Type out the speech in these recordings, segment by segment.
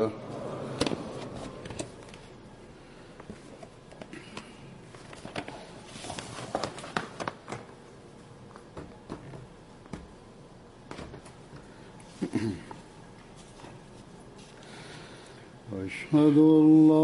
أشهد أن لا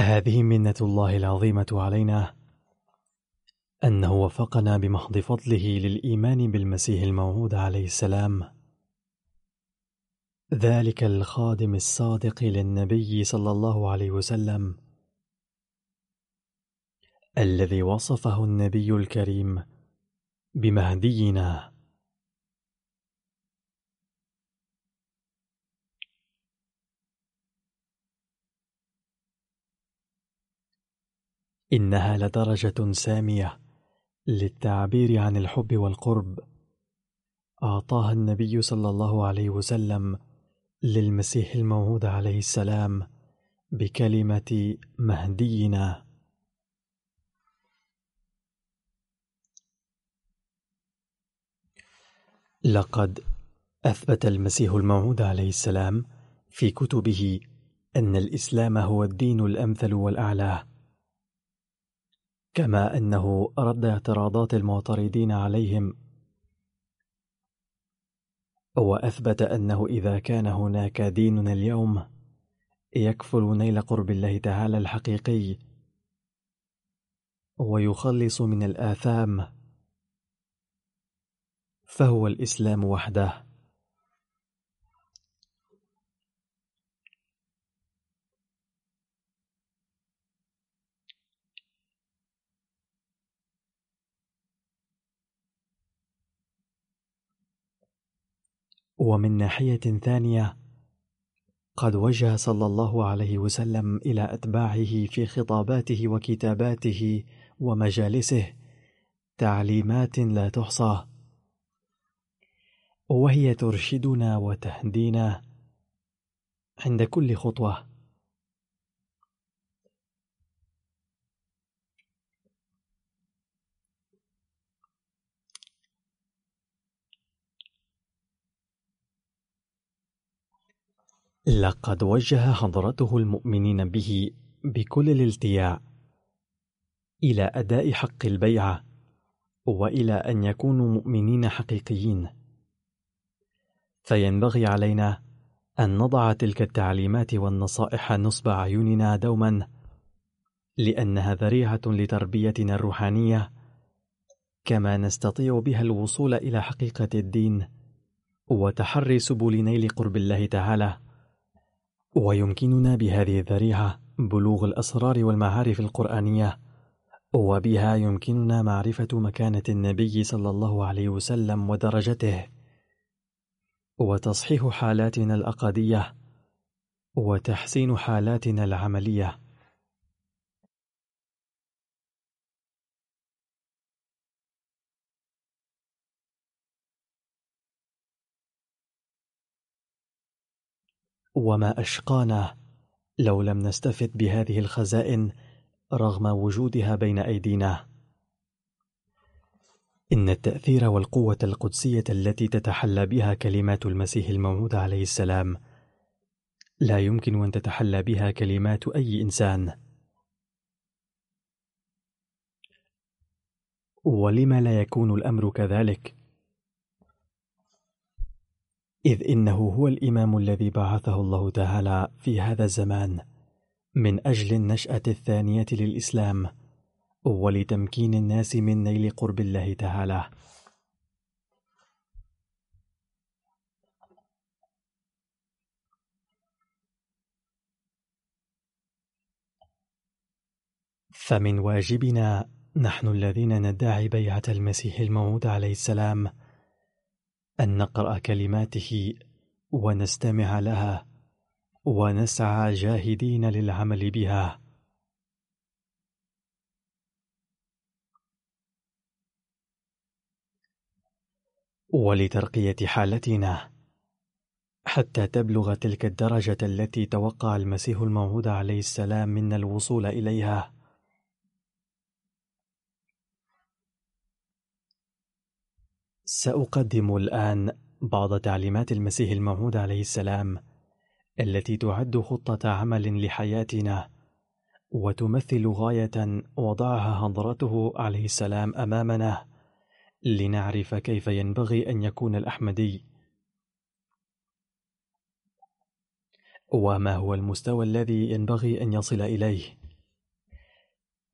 هذه منة الله العظيمة علينا أنه وفقنا بمحض فضله للإيمان بالمسيح الموعود عليه السلام. ذلك الخادم الصادق للنبي صلى الله عليه وسلم. الذي وصفه النبي الكريم بمهدينا. إنها لدرجة سامية للتعبير عن الحب والقرب. أعطاها النبي صلى الله عليه وسلم للمسيح الموعود عليه السلام بكلمة مهدينا. لقد أثبت المسيح الموعود عليه السلام في كتبه أن الإسلام هو الدين الأمثل والأعلى كما أنه رد اعتراضات المعترضين عليهم. وأثبت أنه إذا كان هناك دين اليوم يكفل نيل قرب الله تعالى الحقيقي ويخلص من الآثام فهو الإسلام وحده. ومن ناحية ثانية قد وجه صلى الله عليه وسلم إلى أتباعه في خطاباته وكتاباته ومجالسه تعليمات لا تحصى وهي ترشدنا وتهدينا عند كل خطوة. لقد وجه حضرته المؤمنين به بكل الالتياع إلى أداء حق البيعة وإلى أن يكونوا مؤمنين حقيقيين. فينبغي علينا أن نضع تلك التعليمات والنصائح نصب أعيننا دوما لأنها ذريعة لتربيتنا الروحانية كما نستطيع بها الوصول إلى حقيقة الدين وتحري سبل نيل قرب الله تعالى. ويمكننا بهذه الذريعة بلوغ الأسرار والمعارف القرآنية وبها يمكننا معرفة مكانة النبي صلى الله عليه وسلم ودرجته وتصحيح حالاتنا الأقدية وتحسين حالاتنا العملية. وما أشقانا لو لم نستفد بهذه الخزائن رغم وجودها بين أيدينا إن التأثير والقوة القدسية التي تتحلى بها كلمات المسيح الموعود عليه السلام لا يمكن أن تتحلى بها كلمات أي إنسان ولم لا يكون الأمر كذلك؟ إذ إنه هو الإمام الذي بعثه الله تعالى في هذا الزمان من أجل النشأة الثانية للإسلام ولتمكين الناس من نيل قرب الله تعالى. فمن واجبنا نحن الذين ندعي بيعة المسيح الموعود عليه السلام أن نقرأ كلماته ونستمع لها ونسعى جاهدين للعمل بها. ولترقية حالتنا حتى تبلغ تلك الدرجة التي توقع المسيح الموعود عليه السلام منا الوصول إليها. سأقدم الآن بعض تعليمات المسيح الموعود عليه السلام التي تعد خطة عمل لحياتنا وتمثل غاية وضعها حضرته عليه السلام أمامنا لنعرف كيف ينبغي أن يكون الأحمدي. وما هو المستوى الذي ينبغي أن يصل إليه؟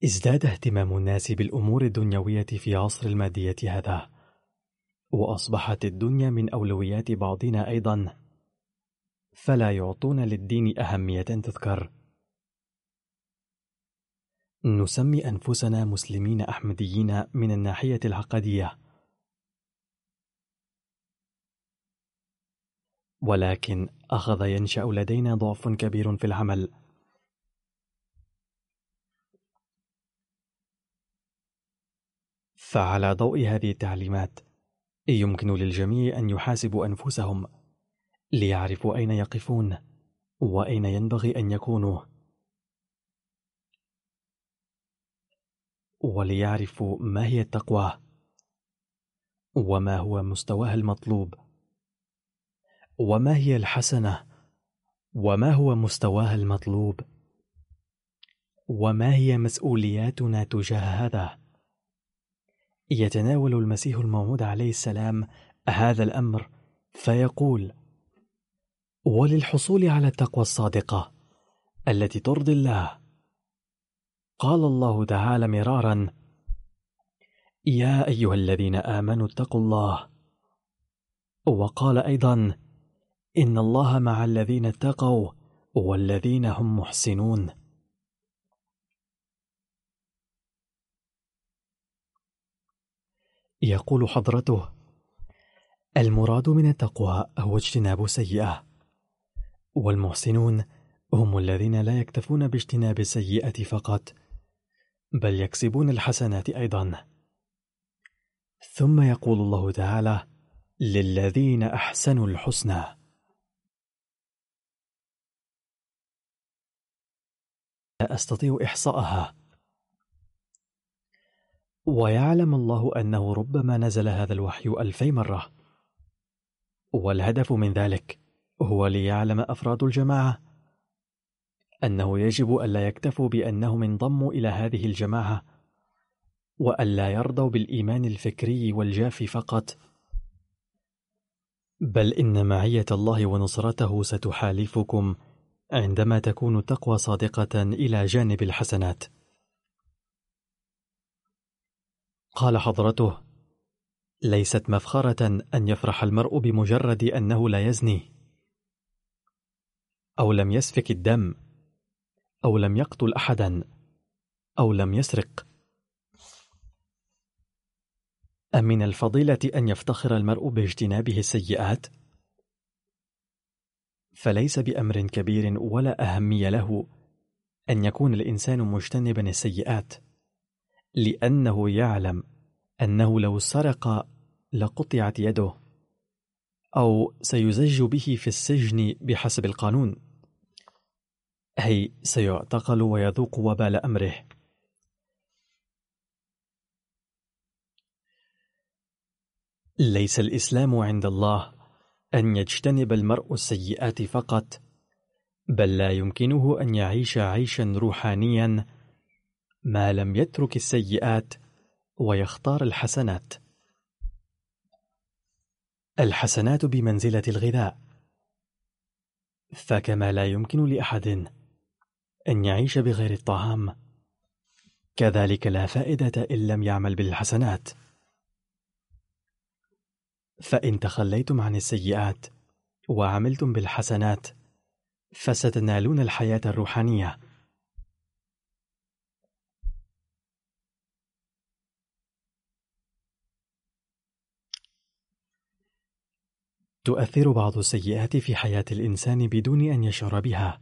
ازداد اهتمام الناس بالأمور الدنيوية في عصر المادية هذا. وأصبحت الدنيا من أولويات بعضنا أيضا. فلا يعطون للدين أهمية تذكر. نسمي أنفسنا مسلمين أحمديين من الناحية العقدية. ولكن أخذ ينشأ لدينا ضعف كبير في العمل. فعلى ضوء هذه التعليمات يمكن للجميع أن يحاسبوا أنفسهم ليعرفوا أين يقفون وأين ينبغي أن يكونوا. وليعرفوا ما هي التقوى وما هو مستواها المطلوب وما هي الحسنة وما هو مستواها المطلوب وما هي مسؤولياتنا تجاه هذا. يتناول المسيح الموعود عليه السلام هذا الأمر فيقول وللحصول على التقوى الصادقة التي ترضي الله. قال الله تعالى مرارا يا أيها الذين آمنوا اتقوا الله. وقال أيضا إن الله مع الذين اتقوا والذين هم محسنون. يقول حضرته المراد من التقوى هو اجتناب سيئة والمحسنون هم الذين لا يكتفون باجتناب السيئة فقط بل يكسبون الحسنات أيضا. ثم يقول الله تعالى للذين أحسنوا الحسنى. لا أستطيع إحصاءها. ويعلم الله أنه ربما نزل هذا الوحي ألفي مرة. والهدف من ذلك هو ليعلم أفراد الجماعة أنه يجب ألا يكتفوا بأنهم انضموا إلى هذه الجماعة وألا يرضوا بالإيمان الفكري والجاف فقط. بل إن معية الله ونصرته ستحالفكم عندما تكون التقوى صادقة إلى جانب الحسنات. قال حضرته ليست مفخرة أن يفرح المرء بمجرد أنه لا يزني. أو لم يسفك الدم أو لم يقتل أحدا أو لم يسرق. أم من الفضيلة أن يفتخر المرء باجتنابه السيئات؟ فليس بأمر كبير ولا أهمية له أن يكون الإنسان مجتنبا السيئات. لأنه يعلم أنه لو سرق لقطعت يده أو سيزج به في السجن بحسب القانون. أي سيعتقل ويذوق وبال أمره. ليس الإسلام عند الله أن يجتنب المرء السيئات فقط بل لا يمكنه أن يعيش عيشا روحانيا ما لم يترك السيئات ويختار الحسنات. الحسنات بمنزلة الغذاء. فكما لا يمكن لأحد أن يعيش بغير الطعام. كذلك لا فائدة إن لم يعمل بالحسنات. فإن تخليتم عن السيئات وعملتم بالحسنات فستنالون الحياة الروحانية. تؤثر بعض السيئات في حياة الإنسان بدون أن يشعر بها.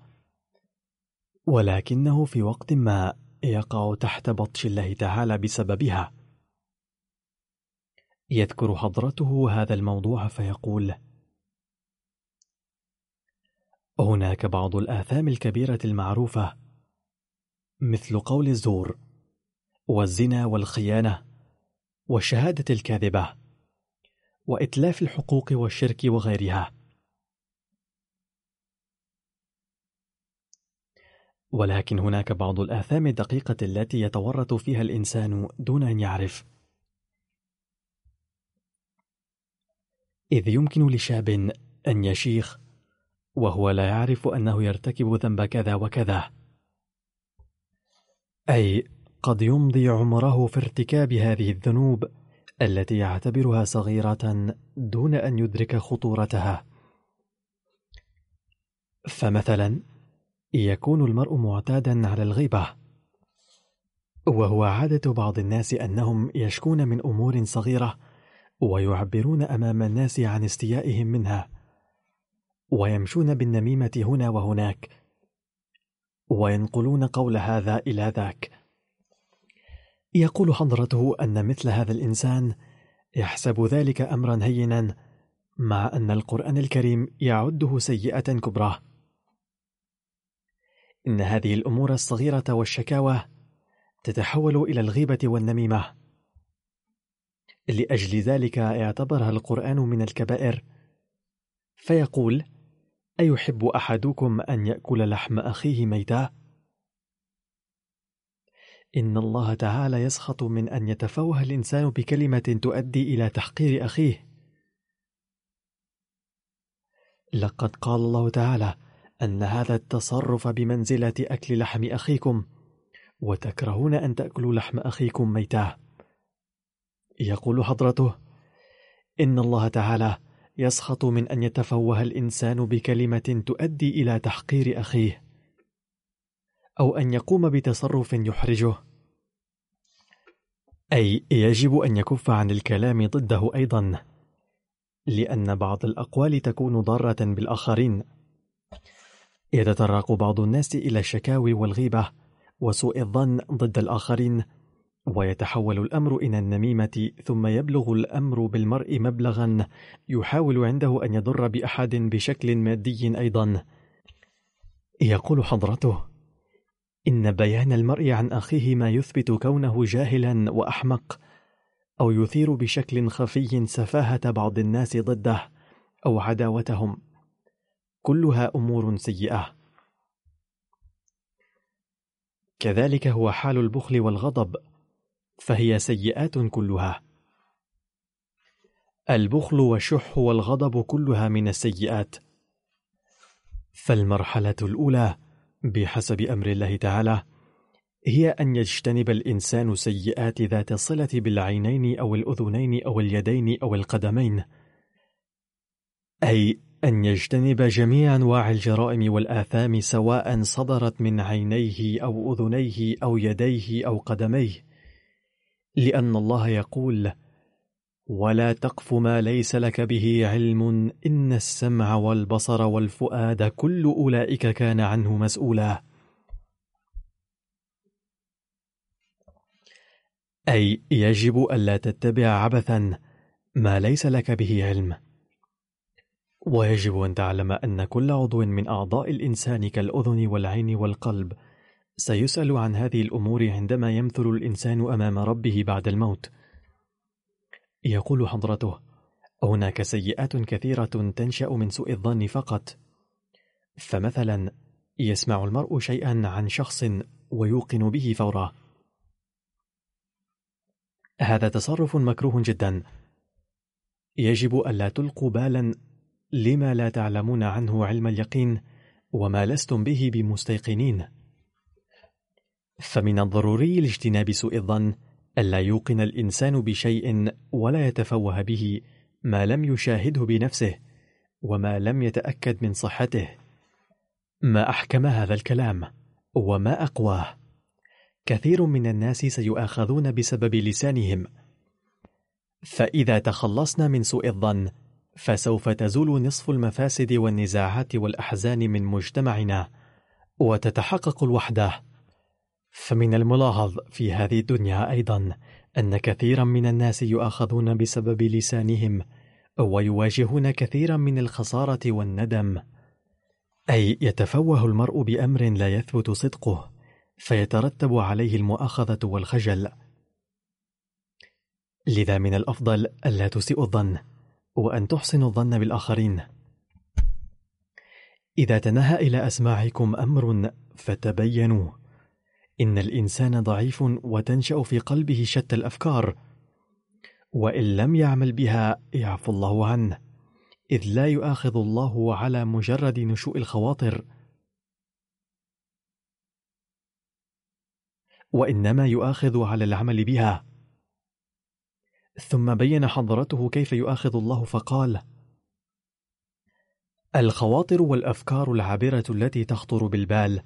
ولكنه في وقت ما يقع تحت بطش الله تعالى بسببها. يذكر حضرته هذا الموضوع فيقول هناك بعض الآثام الكبيرة المعروفة مثل قول الزور والزنا والخيانة والشهادة الكاذبة. وإتلاف الحقوق والشرك وغيرها. ولكن هناك بعض الآثام الدقيقة التي يتورط فيها الإنسان دون أن يعرف. إذ يمكن لشاب أن يشيخ وهو لا يعرف أنه يرتكب ذنب كذا وكذا. أي قد يمضي عمره في ارتكاب هذه الذنوب التي يعتبرها صغيرة دون أن يدرك خطورتها. فمثلا يكون المرء معتادا على الغيبة وهو عادة بعض الناس أنهم يشكون من أمور صغيرة ويعبرون أمام الناس عن استيائهم منها ويمشون بالنميمة هنا وهناك وينقلون قول هذا إلى ذاك. يقول حضرته أن مثل هذا الإنسان يحسب ذلك أمرا هينا مع أن القرآن الكريم يعده سيئة كبرى. إن هذه الأمور الصغيرة والشكاوى تتحول إلى الغيبة والنميمة. لأجل ذلك اعتبرها القرآن من الكبائر. فيقول أيحب أحدكم أن يأكل لحم أخيه ميتا؟ إن الله تعالى يسخط من أن يتفوه الإنسان بكلمة تؤدي إلى تحقير أخيه. لقد قال الله تعالى أن هذا التصرف بمنزلة أكل لحم أخيكم وتكرهون أن تأكلوا لحم أخيكم ميتا. يقول حضرته إن الله تعالى يسخط من أن يتفوه الإنسان بكلمة تؤدي إلى تحقير أخيه. أو أن يقوم بتصرف يحرجه. أي يجب أن يكف عن الكلام ضده أيضا لأن بعض الأقوال تكون ضارة بالآخرين. يتطرق بعض الناس إلى الشكاوي والغيبة وسوء الظن ضد الآخرين ويتحول الأمر إلى النميمة ثم يبلغ الأمر بالمرء مبلغا يحاول عنده أن يضر بأحد بشكل مادي أيضا. يقول حضرته إن بيان المرء عن أخيه ما يثبت كونه جاهلا وأحمق أو يثير بشكل خفي سفاهة بعض الناس ضده أو عداوتهم. كلها أمور سيئة. كذلك هو حال البخل والغضب فهي سيئات كلها. البخل والشح والغضب كلها من السيئات. فالمرحلة الأولى بحسب أمر الله تعالى هي أن يجتنب الإنسان سيئات ذات الصلة بالعينين أو الأذنين أو اليدين أو القدمين. أي أن يجتنب جميع أنواع الجرائم والآثام سواء صدرت من عينيه أو أذنيه أو يديه أو قدميه لأن الله يقول ولا تقف ما ليس لك به علم إن السمع والبصر والفؤاد كل أولئك كان عنه مسؤولا. أي يجب ألا تتبع عبثا ما ليس لك به علم. ويجب أن تعلم أن كل عضو من أعضاء الإنسان كالأذن والعين والقلب سيسأل عن هذه الأمور عندما يمثل الإنسان أمام ربه بعد الموت. يقول حضرته هناك سيئات كثيرة تنشأ من سوء الظن فقط. فمثلا يسمع المرء شيئا عن شخص ويوقن به فورا. هذا تصرف مكروه جدا. يجب ألا تلقوا بالا لما لا تعلمون عنه علم اليقين وما لستم به بمستيقنين. فمن الضروري لاجتناب سوء الظن ألا يوقن الإنسان بشيء ولا يتفوه به ما لم يشاهده بنفسه وما لم يتأكد من صحته. ما أحكم هذا الكلام وما أقواه؟ كثير من الناس سيؤاخذون بسبب لسانهم. فإذا تخلصنا من سوء الظن فسوف تزول نصف المفاسد والنزاعات والأحزان من مجتمعنا وتتحقق الوحدة. فمن الملاحظ في هذه الدنيا أيضا أن كثيرا من الناس يؤاخذون بسبب لسانهم ويواجهون كثيرا من الخسارة والندم. أي يتفوه المرء بأمر لا يثبت صدقه فيترتب عليه المؤاخذة والخجل. لذا من الأفضل ألا تسيء الظن وأن تحسنوا الظن بالآخرين. إذا تنهى إلى أسماعكم أمر فتبينوا. إن الإنسان ضعيف وتنشأ في قلبه شتى الأفكار وإن لم يعمل بها يعفو الله عنه إذ لا يؤاخذ الله على مجرد نشوء الخواطر. وإنما يؤاخذ على العمل بها. ثم بين حضرته كيف يؤاخذ الله فقال الخواطر والأفكار العابرة التي تخطر بالبال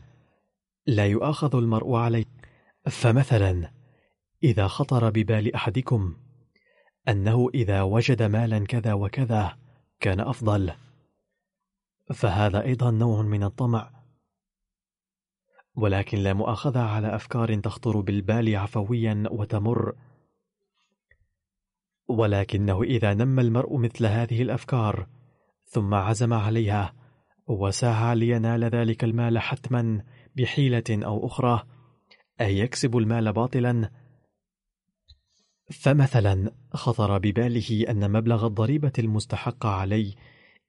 لا يؤاخذ المرء عليه فمثلا إذا خطر ببال أحدكم أنه إذا وجد مالا كذا وكذا كان أفضل. فهذا أيضا نوع من الطمع. ولكن لا مؤاخذة على أفكار تخطر بالبال عفويا وتمر. ولكنه إذا نم المرء مثل هذه الأفكار ثم عزم عليها وسعى لينال ذلك المال حتما بحيلة أو أخرى أي يكسب المال باطلا؟ فمثلا خطر بباله أن مبلغ الضريبة المستحق علي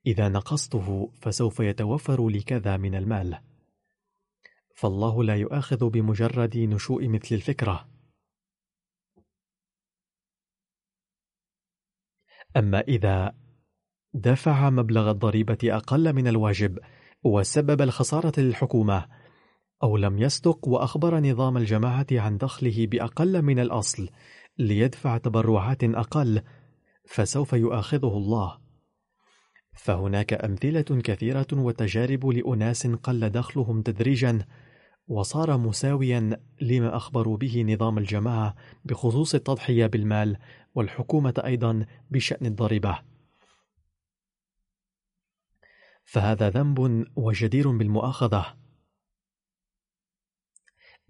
إذا نقصته فسوف يتوفر لي كذا من المال. فالله لا يؤاخذ بمجرد نشوء مثل الفكرة. أما إذا دفع مبلغ الضريبة أقل من الواجب وسبب الخسارة للحكومة أو لم يصدق وأخبر نظام الجماعة عن دخله بأقل من الأصل ليدفع تبرعات أقل فسوف يؤاخذه الله. فهناك أمثلة كثيرة وتجارب لأناس قل دخلهم تدريجا وصار مساويا لما أخبروا به نظام الجماعة بخصوص التضحية بالمال والحكومة أيضا بشأن الضريبة. فهذا ذنب وجدير بالمؤاخذة.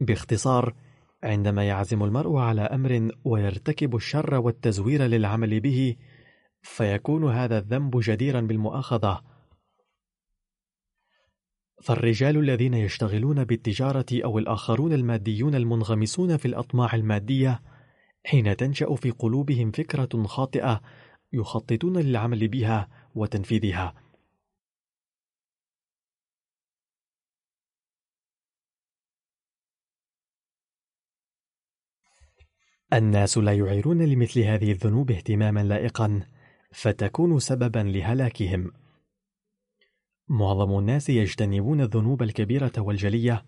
باختصار عندما يعزم المرء على أمر ويرتكب الشر والتزوير للعمل به فيكون هذا الذنب جديرا بالمؤاخذة. فالرجال الذين يشتغلون بالتجارة أو الآخرون الماديون المنغمسون في الأطماع المادية حين تنشأ في قلوبهم فكرة خاطئة يخططون للعمل بها وتنفيذها. الناس لا يعيرون لمثل هذه الذنوب اهتماما لائقا فتكون سببا لهلاكهم. معظم الناس يجتنبون الذنوب الكبيرة والجلية.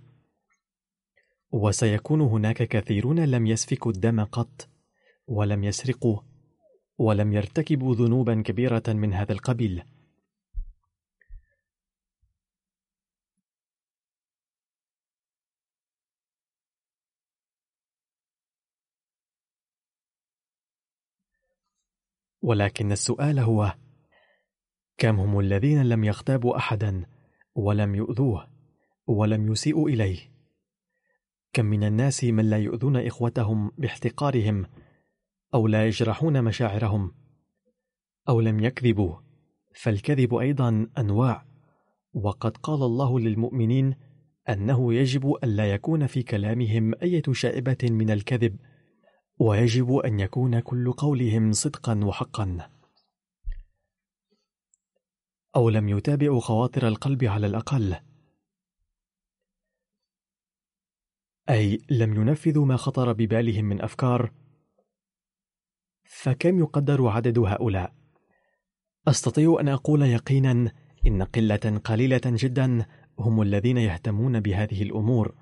وسيكون هناك كثيرون لم يسفكوا الدم قط ولم يسرقوا ولم يرتكبوا ذنوبا كبيرة من هذا القبيل. ولكن السؤال هو كم هم الذين لم يغتابوا أحدا ولم يؤذوه ولم يسيئوا إليه؟ كم من الناس من لا يؤذون إخوتهم باحتقارهم أو لا يجرحون مشاعرهم أو لم يكذبوا؟ فالكذب أيضا أنواع وقد قال الله للمؤمنين أنه يجب ألا يكون في كلامهم أية شائبة من الكذب ويجب أن يكون كل قولهم صدقا وحقا. أو لم يتابعوا خواطر القلب على الأقل. أي لم ينفذوا ما خطر ببالهم من أفكار. فكم يقدر عدد هؤلاء؟ أستطيع أن أقول يقينا إن قلة قليلة جدا هم الذين يهتمون بهذه الأمور.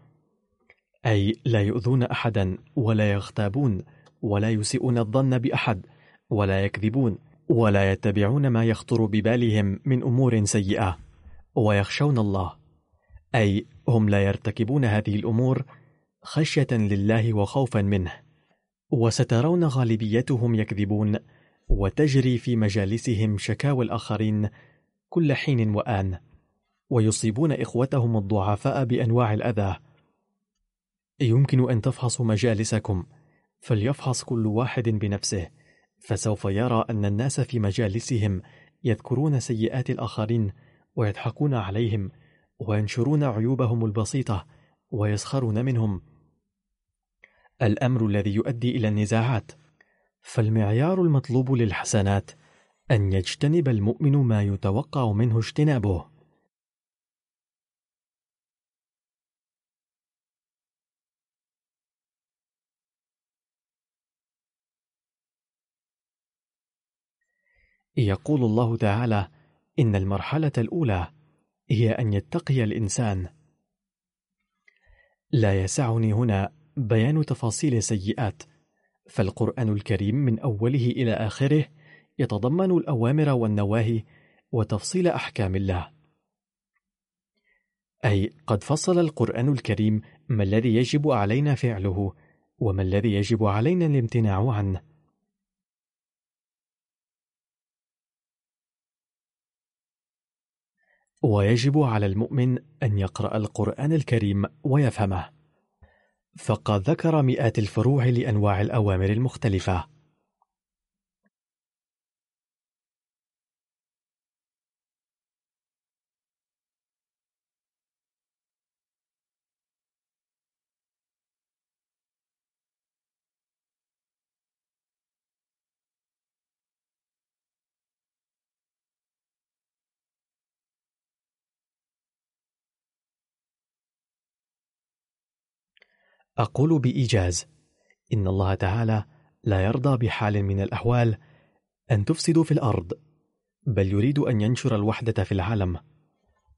أي لا يؤذون أحدا ولا يغتابون ولا يسيئون الظن بأحد ولا يكذبون ولا يتبعون ما يخطر ببالهم من أمور سيئة ويخشون الله. أي هم لا يرتكبون هذه الأمور خشية لله وخوفا منه. وسترون غالبيتهم يكذبون وتجري في مجالسهم شكاوى الآخرين كل حين وآن. ويصيبون إخوتهم الضعفاء بأنواع الأذى يمكن أن تفحصوا مجالسكم. فليفحص كل واحد بنفسه. فسوف يرى أن الناس في مجالسهم يذكرون سيئات الآخرين ويضحكون عليهم وينشرون عيوبهم البسيطة ويسخرون منهم. الأمر الذي يؤدي إلى النزاعات. فالمعيار المطلوب للحسنات أن يجتنب المؤمن ما يتوقع منه اجتنابه. يقول الله تعالى إن المرحلة الأولى هي أن يتقي الإنسان. لا يسعني هنا بيان تفاصيل سيئات فالقرآن الكريم من أوله إلى آخره يتضمن الأوامر والنواهي وتفصيل أحكام الله. أي قد فصل القرآن الكريم ما الذي يجب علينا فعله وما الذي يجب علينا الامتناع عنه؟ ويجب على المؤمن أن يقرأ القرآن الكريم ويفهمه. فقد ذكر مئات الفروع لأنواع الأوامر المختلفة. أقول بإيجاز. إن الله تعالى لا يرضى بحال من الأحوال أن تفسدوا في الأرض بل يريد أن ينشر الوحدة في العالم.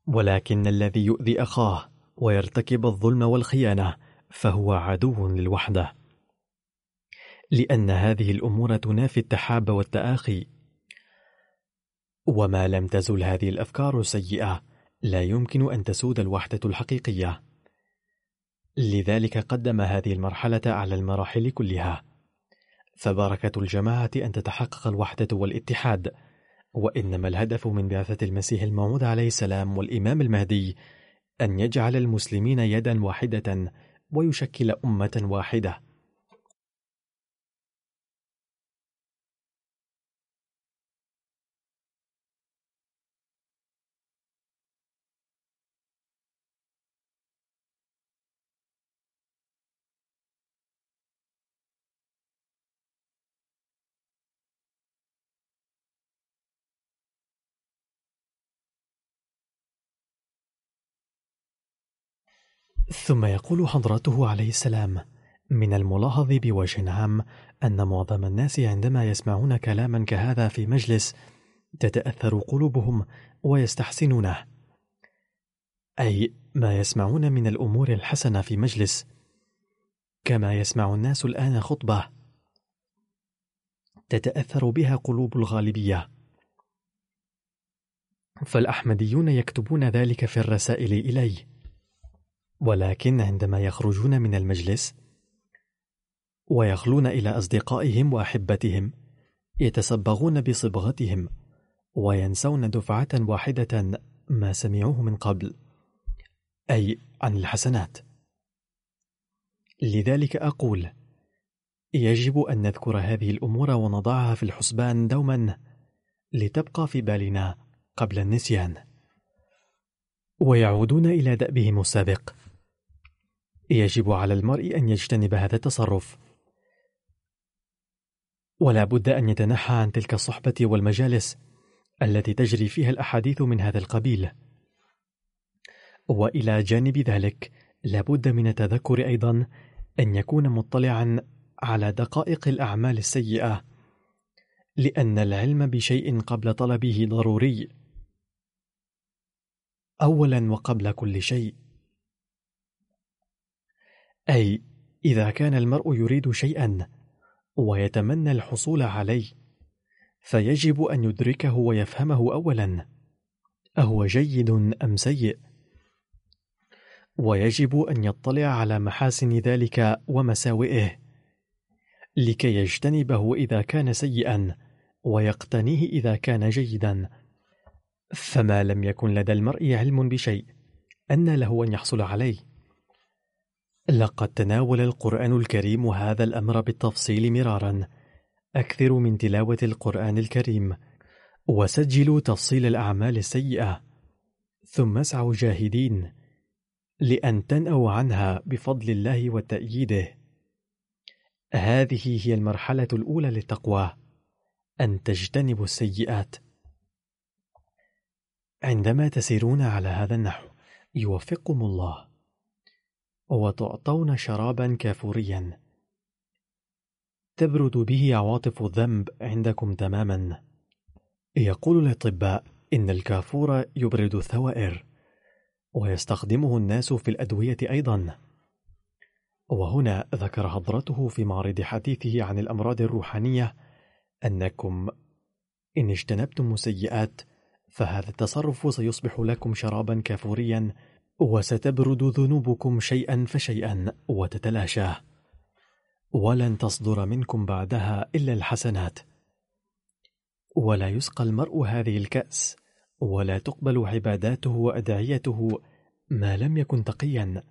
ولكن الذي يؤذي أخاه ويرتكب الظلم والخيانة فهو عدو للوحدة. لأن هذه الأمور تنافي التحاب والتآخي. وما لم تزل هذه الأفكار السيئة لا يمكن أن تسود الوحدة الحقيقية. لذلك قدم هذه المرحلة على المراحل كلها. فبركة الجماعة أن تتحقق الوحدة والاتحاد وإنما الهدف من بعثة المسيح الموعود عليه السلام والإمام المهدي أن يجعل المسلمين يدا واحدة ويشكل أمة واحدة. ثم يقول حضرته عليه السلام من الملاحظ بوجه عام أن معظم الناس عندما يسمعون كلاما كهذا في مجلس تتأثر قلوبهم ويستحسنونه. أي ما يسمعون من الأمور الحسنة في مجلس كما يسمع الناس الآن خطبة تتأثر بها قلوب الغالبية. فالأحمديون يكتبون ذلك في الرسائل إلي. ولكن عندما يخرجون من المجلس ويخلون إلى أصدقائهم وأحبتهم يتسبغون بصبغتهم وينسون دفعة واحدة ما سمعوه من قبل أي عن الحسنات. لذلك أقول يجب أن نذكر هذه الأمور ونضعها في الحسبان دوما لتبقى في بالنا قبل النسيان. ويعودون إلى دأبهم السابق. يجب على المرء أن يجتنب هذا التصرف. ولا بد أن يتنحى عن تلك الصحبة والمجالس التي تجري فيها الأحاديث من هذا القبيل. وإلى جانب ذلك لا بد من التذكر أيضا أن يكون مطلعا على دقائق الأعمال السيئة لأن العلم بشيء قبل طلبه ضروري. أولا وقبل كل شيء أي إذا كان المرء يريد شيئا ويتمنى الحصول عليه فيجب أن يدركه ويفهمه أولا أهو جيد أم سيء؟ ويجب أن يطلع على محاسن ذلك ومساوئه لكي يجتنبه إذا كان سيئا ويقتنيه إذا كان جيدا. فما لم يكن لدى المرء علم بشيء أن له أن يحصل عليه. لقد تناول القرآن الكريم هذا الأمر بالتفصيل مرارا. أكثر من تلاوة القرآن الكريم. وسجلوا تفصيل الأعمال السيئة. ثم اسعوا جاهدين لأن تنأوا عنها بفضل الله وتأييده. هذه هي المرحلة الأولى للتقوى. أن تجتنبوا السيئات. عندما تسيرون على هذا النحو يوفقكم الله. وتعطون شرابا كافوريا. تبرد به عواطف الذنب عندكم تماما. يقول الأطباء إن الكافور يبرد الثوائر ويستخدمه الناس في الأدوية أيضا. وهنا ذكر حضرته في معرض حديثه عن الأمراض الروحانية أنكم إن اجتنبتم السيئات فهذا التصرف سيصبح لكم شرابا كافوريا وستبرد ذنوبكم شيئا فشيئا وتتلاشى. ولن تصدر منكم بعدها إلا الحسنات. ولا يسقى المرء هذه الكأس ولا تقبل عباداته وأدعيته ما لم يكن تقيا.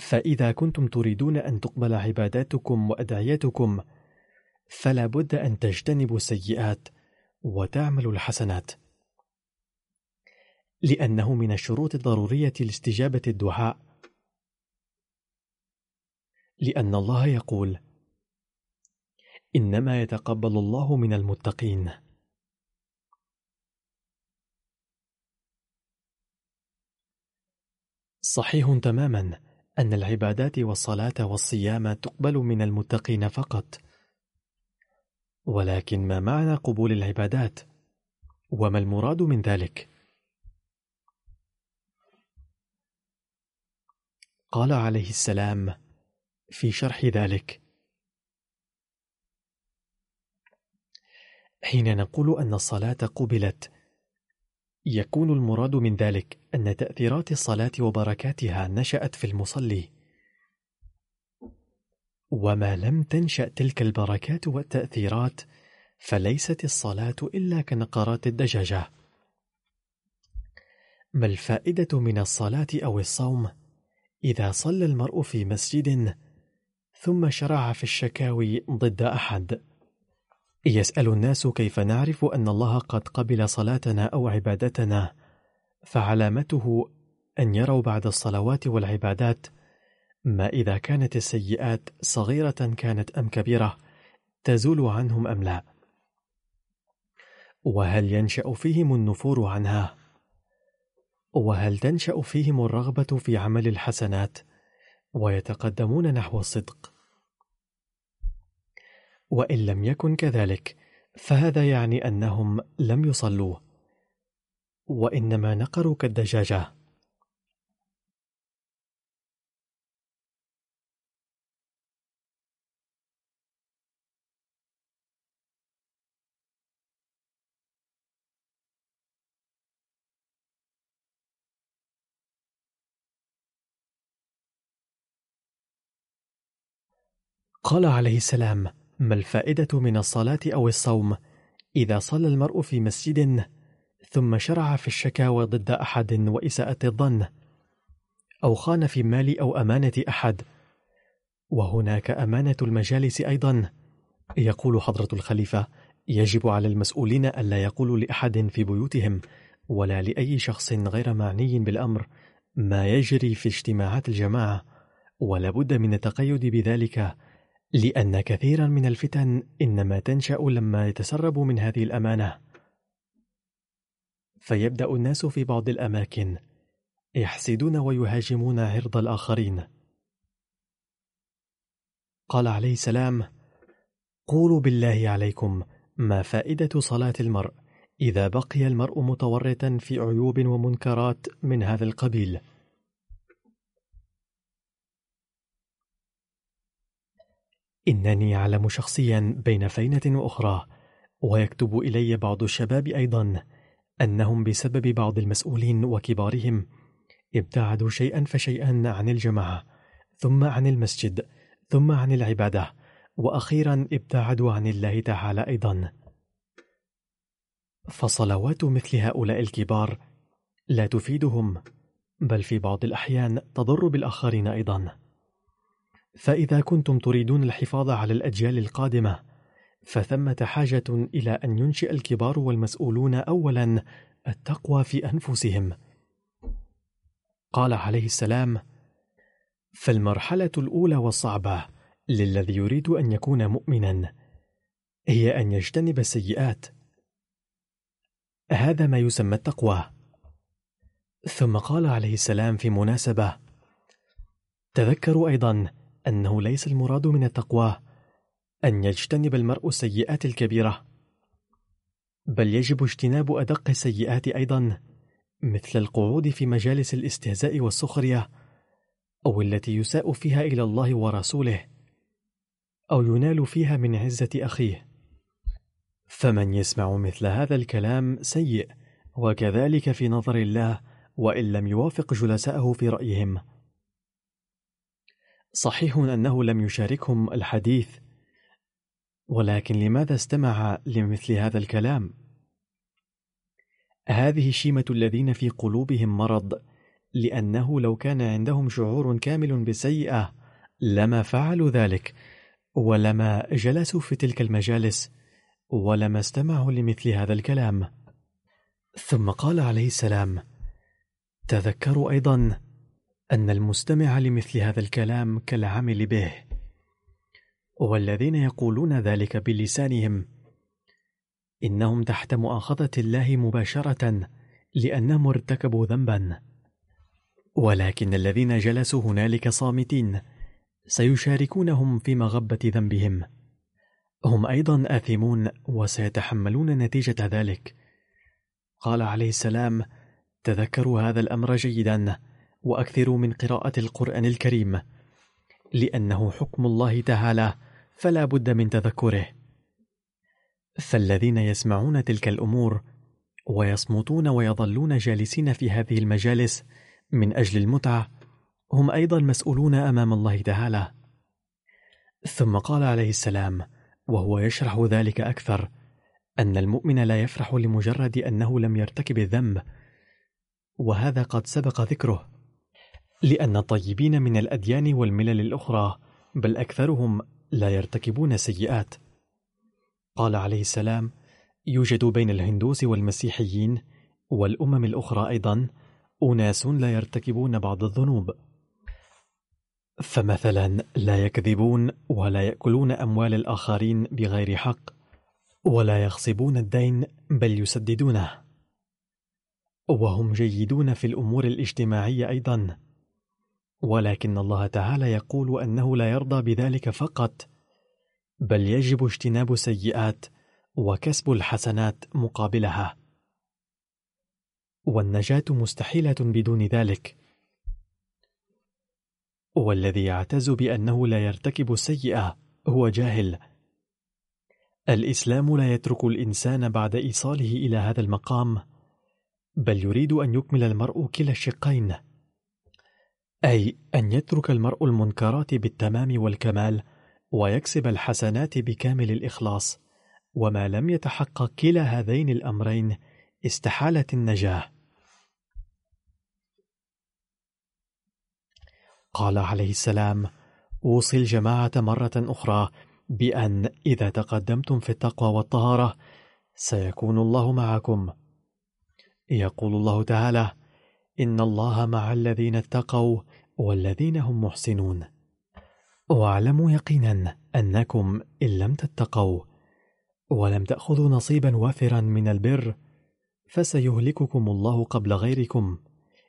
فإذا كنتم تريدون أن تقبل عباداتكم وأدعيتكم فلا بد أن تجتنبوا السيئات وتعملوا الحسنات. لأنه من الشروط الضرورية لاستجابة الدعاء لأن الله يقول إنما يتقبل الله من المتقين صحيح تماما أن العبادات والصلاة والصيام تقبل من المتقين فقط ولكن ما معنى قبول العبادات؟ وما المراد من ذلك؟ قال عليه السلام في شرح ذلك. حين نقول أن الصلاة قبلت يكون المراد من ذلك أن تأثيرات الصلاة وبركاتها نشأت في المصلي. وما لم تنشأ تلك البركات والتأثيرات فليست الصلاة إلا كنقرات الدجاجة. ما الفائدة من الصلاة أو الصوم؟ إذا صلى المرء في مسجد ثم شرع في الشكاوي ضد أحد. يسأل الناس كيف نعرف أن الله قد قبل صلاتنا أو عبادتنا؟ فعلامته أن يروا بعد الصلوات والعبادات. ما إذا كانت السيئات صغيرة كانت أم كبيرة تزول عنهم أم لا؟ وهل ينشأ فيهم النفور عنها؟ وهل تنشأ فيهم الرغبة في عمل الحسنات؟ ويتقدمون نحو الصدق. وإن لم يكن كذلك فهذا يعني أنهم لم يصلوا وإنما نقروا كالدجاجة. قال عليه السلام ما الفائدة من الصلاة أو الصوم؟ إذا صلى المرء في مسجد ثم شرع في الشكاوى ضد أحد وإساءة الظن أو خان في مال أو أمانة أحد وهناك أمانة المجالس أيضا. يقول حضرة الخليفة يجب على المسؤولين ألا يقولوا لأحد في بيوتهم ولا لأي شخص غير معني بالأمر ما يجري في اجتماعات الجماعة ولا بد من التقيد بذلك لأن كثيرا من الفتن إنما تنشأ لما يتسرب من هذه الأمانة. فيبدأ الناس في بعض الأماكن يحسدون ويهاجمون عرض الآخرين. قال عليه السلام قولوا بالله عليكم ما فائدة صلاة المرء إذا بقي المرء متورطا في عيوب ومنكرات من هذا القبيل؟ إنني أعلم شخصيا بين فينة وأخرى ويكتب إلي بعض الشباب أيضا أنهم بسبب بعض المسؤولين وكبارهم ابتعدوا شيئا فشيئا عن الجماعة ثم عن المسجد ثم عن العبادة وأخيرا ابتعدوا عن الله تعالى أيضا. فصلوات مثل هؤلاء الكبار لا تفيدهم بل في بعض الأحيان تضر بالآخرين أيضا. فإذا كنتم تريدون الحفاظ على الأجيال القادمة فثمة حاجة إلى أن ينشئ الكبار والمسؤولون أولا التقوى في أنفسهم. قال عليه السلام فالمرحلة الأولى والصعبة للذي يريد أن يكون مؤمنا هي أن يجتنب السيئات. هذا ما يسمى التقوى. ثم قال عليه السلام في مناسبة تذكروا أيضا أنه ليس المراد من التقوى أن يجتنب المرء السيئات الكبيرة بل يجب اجتناب أدق السيئات أيضا مثل القعود في مجالس الاستهزاء والسخرية أو التي يساء فيها إلى الله ورسوله أو ينال فيها من عزة أخيه. فمن يسمع مثل هذا الكلام سيء وكذلك في نظر الله وإن لم يوافق جلساءه في رأيهم. صحيح أنه لم يشاركهم الحديث ولكن لماذا استمع لمثل هذا الكلام؟ هذه شيمة الذين في قلوبهم مرض لأنه لو كان عندهم شعور كامل بالسيئة لما فعلوا ذلك ولما جلسوا في تلك المجالس ولما استمعوا لمثل هذا الكلام ثم قال عليه السلام تذكروا أيضا أن المستمع لمثل هذا الكلام كالعامل به والذين يقولون ذلك بلسانهم إنهم تحت مؤاخذة الله مباشرة لأنهم ارتكبوا ذنبا. ولكن الذين جلسوا هنالك صامتين سيشاركونهم في مغبة ذنبهم. هم أيضا آثمون وسيتحملون نتيجة ذلك. قال عليه السلام تذكروا هذا الأمر جيدا وأكثروا من قراءة القرآن الكريم لأنه حكم الله تعالى فلا بد من تذكره. فالذين يسمعون تلك الأمور ويصمتون ويظلون جالسين في هذه المجالس من أجل المتعة هم أيضا مسؤولون أمام الله تعالى. ثم قال عليه السلام وهو يشرح ذلك أكثر أن المؤمن لا يفرح لمجرد أنه لم يرتكب الذنب وهذا قد سبق ذكره. لأن الطيبين من الأديان والملل الأخرى بل أكثرهم لا يرتكبون سيئات. قال عليه السلام يوجد بين الهندوس والمسيحيين والأمم الأخرى أيضا أناس لا يرتكبون بعض الذنوب. فمثلا لا يكذبون ولا يأكلون أموال الآخرين بغير حق ولا يغصبون الدين بل يسددونه. وهم جيدون في الأمور الاجتماعية أيضا. ولكن الله تعالى يقول أنه لا يرضى بذلك فقط بل يجب اجتناب السيئات وكسب الحسنات مقابلها. والنجاة مستحيلة بدون ذلك. والذي يعتز بأنه لا يرتكب السيئة هو جاهل. الإسلام لا يترك الإنسان بعد إيصاله إلى هذا المقام بل يريد أن يكمل المرء كلا الشقين. أي أن يترك المرء المنكرات بالتمام والكمال ويكسب الحسنات بكامل الإخلاص وما لم يتحقق كلا هذين الأمرين استحالت النجاة. قال عليه السلام أوصي الجماعة مرة أخرى بأن إذا تقدمتم في التقوى والطهارة سيكون الله معكم. يقول الله تعالى إن الله مع الذين اتقوا والذين هم محسنون. واعلموا يقينا أنكم إن لم تتقوا ولم تأخذوا نصيبا وافرا من البر فسيهلككم الله قبل غيركم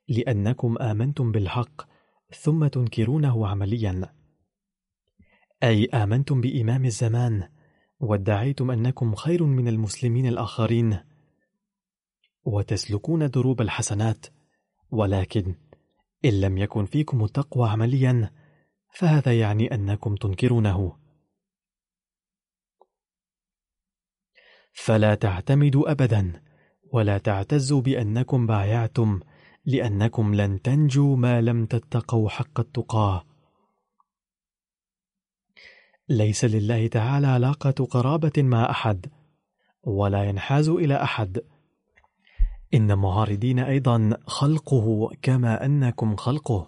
لأنكم آمنتم بالحق ثم تنكرونه عمليا. أي آمنتم بإمام الزمان وادعيتم أنكم خير من المسلمين الآخرين؟ وتسلكون دروب الحسنات ولكن إن لم يكن فيكم التقوى عمليا فهذا يعني أنكم تنكرونه. فلا تعتمدوا أبدا ولا تعتزوا بأنكم بايعتم لأنكم لن تنجوا ما لم تتقوا حق التقاه ليس لله تعالى علاقة قرابة مع أحد ولا ينحاز إلى أحد. إن معارضين أيضا خلقه كما أنكم خلقه.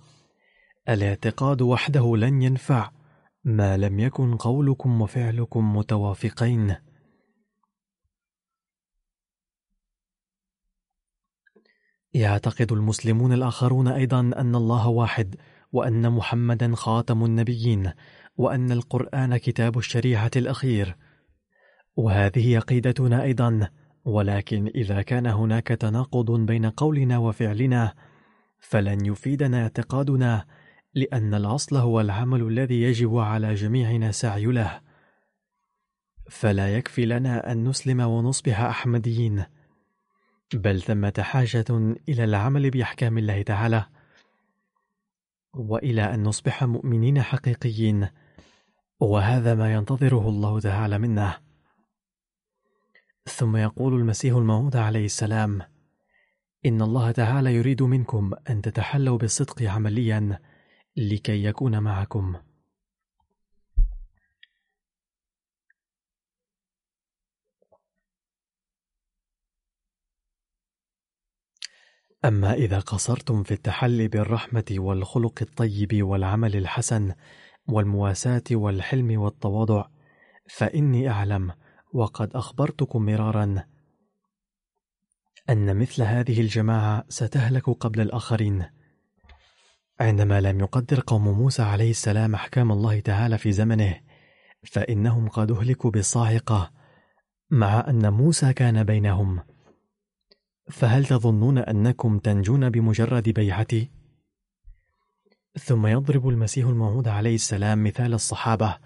الاعتقاد وحده لن ينفع. ما لم يكن قولكم وفعلكم متوافقين. يعتقد المسلمون الآخرون أيضا أن الله واحد وأن محمدا خاتم النبيين وأن القرآن كتاب الشريعة الأخير. وهذه عقيدتنا أيضا ولكن إذا كان هناك تناقض بين قولنا وفعلنا فلن يفيدنا اعتقادنا لأن الأصل هو العمل الذي يجب على جميعنا سعي له. فلا يكفي لنا أن نسلم ونصبح أحمديين. بل ثمة حاجة إلى العمل بأحكام الله تعالى. وإلى أن نصبح مؤمنين حقيقيين. وهذا ما ينتظره الله تعالى منا. ثم يقول المسيح الموعود عليه السلام إن الله تعالى يريد منكم أن تتحلوا بالصدق عمليا لكي يكون معكم. أما إذا قصرتم في التحلي بالرحمة والخلق الطيب والعمل الحسن والمواساة والحلم والتواضع فإني أعلم وقد أخبرتكم مرارا أن مثل هذه الجماعة ستهلك قبل الآخرين عندما لم يقدر قوم موسى عليه السلام أحكام الله تعالى في زمنه فإنهم قد أهلكوا بالصاعقة مع أن موسى كان بينهم فهل تظنون أنكم تنجون بمجرد بيعتي؟ ثم يضرب المسيح الموعود عليه السلام مثال الصحابة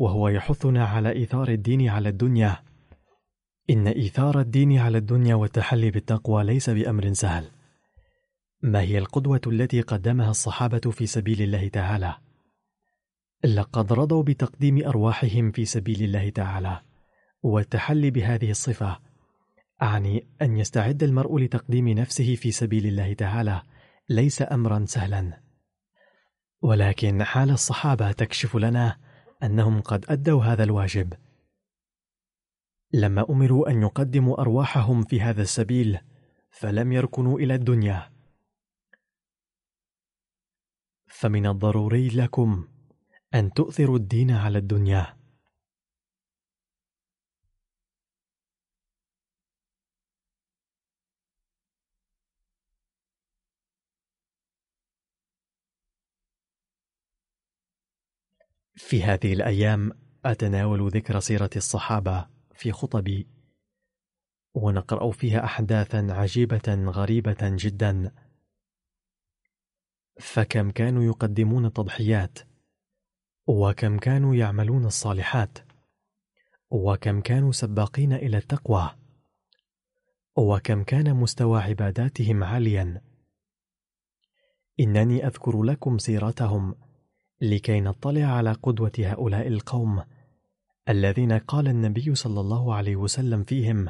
وهو يحثنا على إيثار الدين على الدنيا. إن إيثار الدين على الدنيا والتحلي بالتقوى ليس بأمر سهل. ما هي القدوة التي قدمها الصحابة في سبيل الله تعالى؟ لقد رضوا بتقديم أرواحهم في سبيل الله تعالى والتحلي بهذه الصفة أعني أن يستعد المرء لتقديم نفسه في سبيل الله تعالى ليس أمرا سهلا. ولكن حال الصحابة تكشف لنا أنهم قد أدوا هذا الواجب. لما أمروا أن يقدموا أرواحهم في هذا السبيل فلم يركنوا إلى الدنيا. فمن الضروري لكم أن تؤثروا الدين على الدنيا. في هذه الأيام أتناول ذكر سيرة الصحابة في خطبي ونقرأ فيها أحداثا عجيبة غريبة جدا. فكم كانوا يقدمون التضحيات وكم كانوا يعملون الصالحات وكم كانوا سباقين إلى التقوى وكم كان مستوى عباداتهم عاليا. إنني أذكر لكم سيرتهم لكي نطلع على قدوة هؤلاء القوم الذين قال النبي صلى الله عليه وسلم فيهم: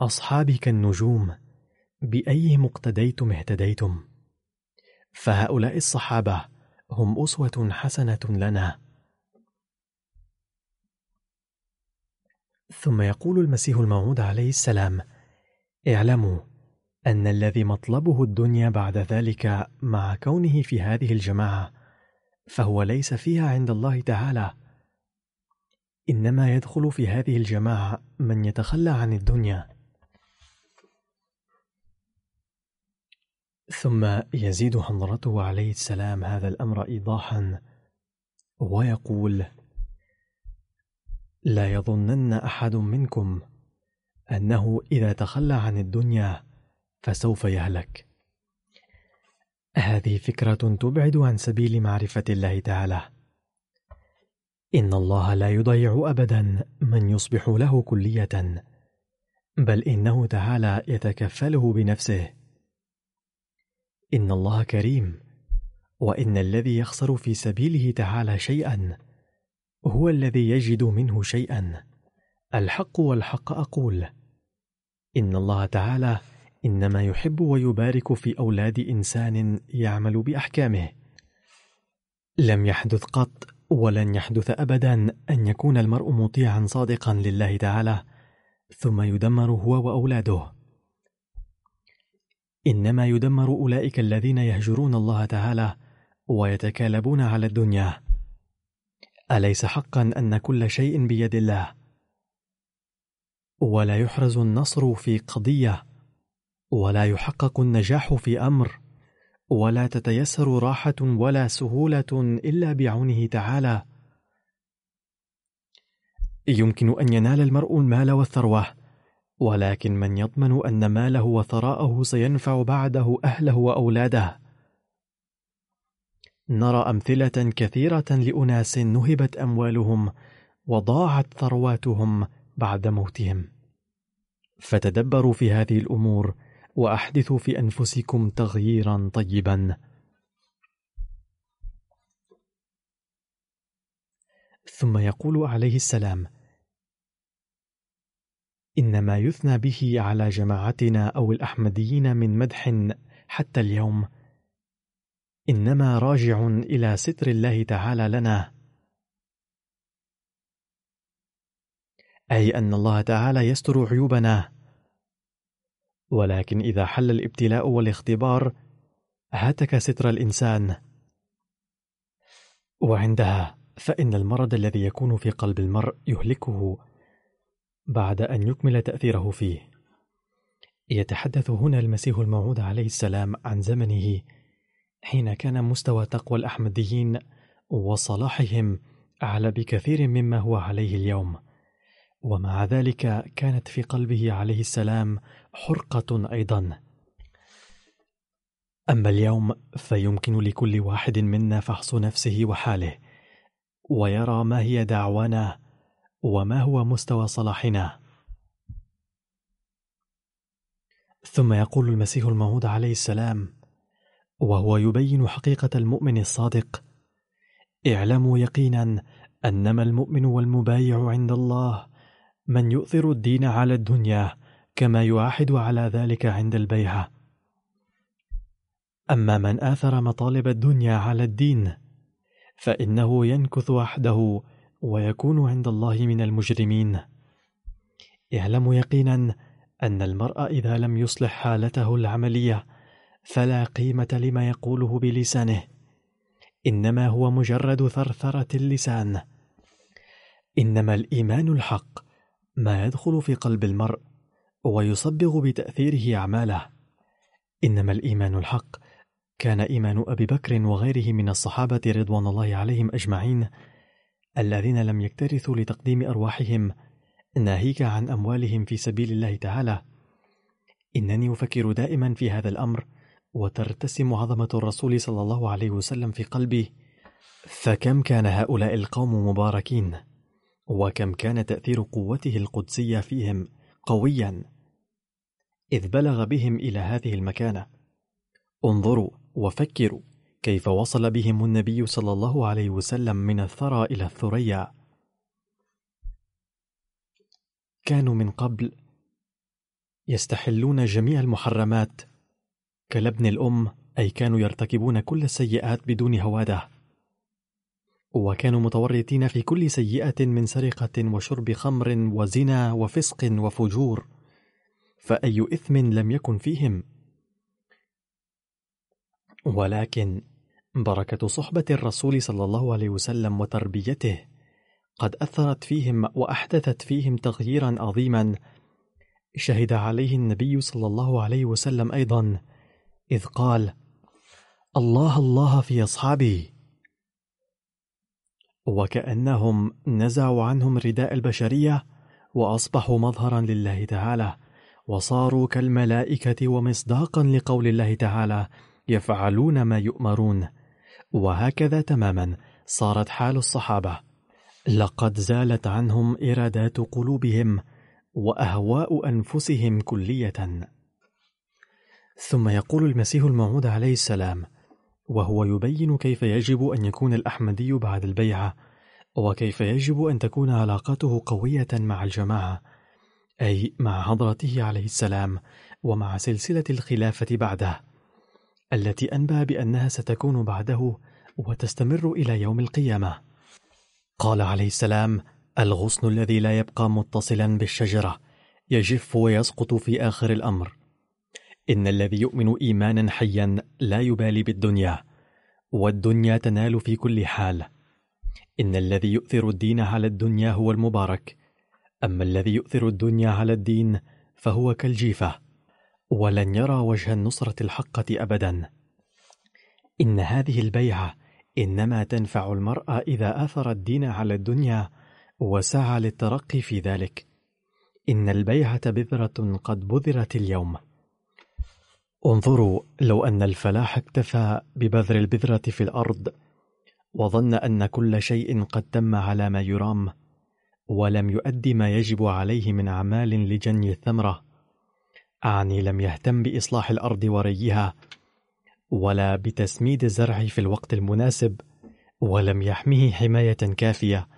أصحابك النجوم بأيهم اقتديتم اهتديتم. فهؤلاء الصحابة هم أسوة حسنة لنا. ثم يقول المسيح الموعود عليه السلام: اعلموا أن الذي مطلبه الدنيا بعد ذلك مع كونه في هذه الجماعة فهو ليس فيها عند الله تعالى. إنما يدخل في هذه الجماعة من يتخلى عن الدنيا. ثم يزيد حضرته عليه السلام هذا الأمر إيضاحا ويقول لا يظنن أحد منكم أنه إذا تخلى عن الدنيا فسوف يهلك. هذه فكرة تبعد عن سبيل معرفة الله تعالى. إن الله لا يضيع أبدا من يصبح له كلية بل إنه تعالى يتكفله بنفسه. إن الله كريم وإن الذي يخسر في سبيله تعالى شيئا هو الذي يجد منه شيئا. الحق والحق أقول. إن الله تعالى إنما يحب ويبارك في أولاد إنسان يعمل بأحكامه. لم يحدث قط ولن يحدث أبدا أن يكون المرء مطيعا صادقا لله تعالى ثم يدمر هو وأولاده. إنما يدمر أولئك الذين يهجرون الله تعالى ويتكالبون على الدنيا. أليس حقا أن كل شيء بيد الله؟ ولا يحرز النصر في قضية ولا يحقق النجاح في أمر ولا تتيسر راحة ولا سهولة إلا بعونه تعالى. يمكن أن ينال المرء المال والثروة ولكن من يضمن أن ماله وثراءه سينفع بعده أهله وأولاده. نرى أمثلة كثيرة لأناس نهبت أموالهم وضاعت ثرواتهم بعد موتهم. فتدبروا في هذه الأمور وأحدثوا في أنفسكم تغييرا طيبا. ثم يقول عليه السلام إنما يثنى به على جماعتنا أو الأحمديين من مدح حتى اليوم. إنما راجع إلى ستر الله تعالى لنا. أي أن الله تعالى يستر عيوبنا. ولكن إذا حل الابتلاء والاختبار هتك ستر الإنسان. وعندها فإن المرض الذي يكون في قلب المرء يهلكه بعد أن يكمل تأثيره فيه. يتحدث هنا المسيح الموعود عليه السلام عن زمنه حين كان مستوى تقوى الأحمديين وصلاحهم أعلى بكثير مما هو عليه اليوم. ومع ذلك كانت في قلبه عليه السلام حرقة أيضا. أما اليوم فيمكن لكل واحد منا فحص نفسه وحاله ويرى ما هي دعوانا وما هو مستوى صلاحنا. ثم يقول المسيح الموعود عليه السلام وهو يبين حقيقة المؤمن الصادق اعلموا يقينا أنما المؤمن والمبايع عند الله من يؤثر الدين على الدنيا كما يعاحد على ذلك عند البيعة أما من آثر مطالب الدنيا على الدين فإنه ينكث وحده ويكون عند الله من المجرمين. اعلموا يقينا أن المرء إذا لم يصلح حالته العملية فلا قيمة لما يقوله بلسانه إنما هو مجرد ثرثرة اللسان. إنما الإيمان الحق ما يدخل في قلب المرء ويصبغ بتأثيره أعماله. إنما الإيمان الحق. كان إيمان أبي بكر وغيره من الصحابة رضوان الله عليهم أجمعين الذين لم يكترثوا لتقديم أرواحهم. ناهيك عن أموالهم في سبيل الله تعالى. إنني أفكر دائما في هذا الأمر وترتسم عظمة الرسول صلى الله عليه وسلم في قلبي. فكم كان هؤلاء القوم مباركين وكم كان تأثير قوته القدسية فيهم. قويا. إذ بلغ بهم إلى هذه المكانة. انظروا وفكروا كيف وصل بهم النبي صلى الله عليه وسلم من الثرى إلى الثريا. كانوا من قبل يستحلون جميع المحرمات. كلبن الأم أي كانوا يرتكبون كل السيئات بدون هوادة. وكانوا متورطين في كل سيئة من سرقة وشرب خمر وزنا وفسق وفجور فأي إثم لم يكن فيهم. ولكن بركة صحبة الرسول صلى الله عليه وسلم وتربيته قد أثرت فيهم وأحدثت فيهم تغييرا عظيما شهد عليه النبي صلى الله عليه وسلم أيضا إذ قال الله الله في أصحابي وكأنهم نزعوا عنهم رداء البشرية وأصبحوا مظهرا لله تعالى وصاروا كالملائكة ومصداقا لقول الله تعالى يفعلون ما يؤمرون وهكذا تماما صارت حال الصحابة. لقد زالت عنهم إرادات قلوبهم وأهواء أنفسهم كلية. ثم يقول المسيح الموعود عليه السلام وهو يبين كيف يجب أن يكون الأحمدي بعد البيعة وكيف يجب أن تكون علاقته قوية مع الجماعة أي مع حضرته عليه السلام ومع سلسلة الخلافة بعده التي أنبأ بأنها ستكون بعده وتستمر إلى يوم القيامة. قال عليه السلام الغصن الذي لا يبقى متصلا بالشجرة يجف ويسقط في آخر الأمر إن الذي يؤمن إيمانا حيا لا يبالي بالدنيا والدنيا تنال في كل حال. إن الذي يؤثر الدين على الدنيا هو المبارك أما الذي يؤثر الدنيا على الدين فهو كالجيفة. ولن يرى وجه النصرة الحقة أبدا. إن هذه البيعة إنما تنفع المرأة إذا آثر الدين على الدنيا وسعى للترقي في ذلك. إن البيعة بذرة قد بذرت اليوم. انظروا لو أن الفلاح اكتفى ببذر البذرة في الأرض وظن أن كل شيء قد تم على ما يرام ولم يؤدي ما يجب عليه من أعمال لجني الثمرة. أعني لم يهتم بإصلاح الأرض وريها ولا بتسميد الزرع في الوقت المناسب ولم يحمه حماية كافية.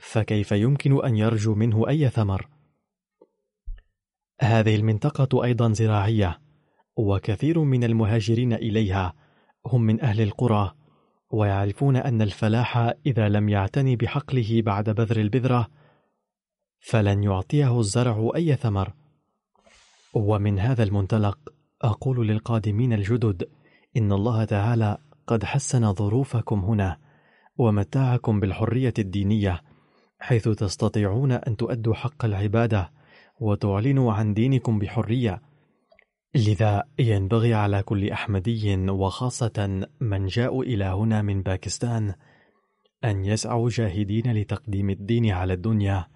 فكيف يمكن أن يرجو منه أي ثمر؟ هذه المنطقة أيضا زراعية. وكثير من المهاجرين إليها هم من أهل القرى ويعرفون أن الفلاح إذا لم يعتني بحقله بعد بذر البذرة فلن يعطيه الزرع أي ثمر. ومن هذا المنطلق أقول للقادمين الجدد إن الله تعالى قد حسن ظروفكم هنا ومتاعكم بالحرية الدينية حيث تستطيعون أن تؤدوا حق العبادة وتعلنوا عن دينكم بحرية لذا ينبغي على كل أحمدي وخاصة من جاءوا إلى هنا من باكستان أن يسعوا جاهدين لتقديم الدين على الدنيا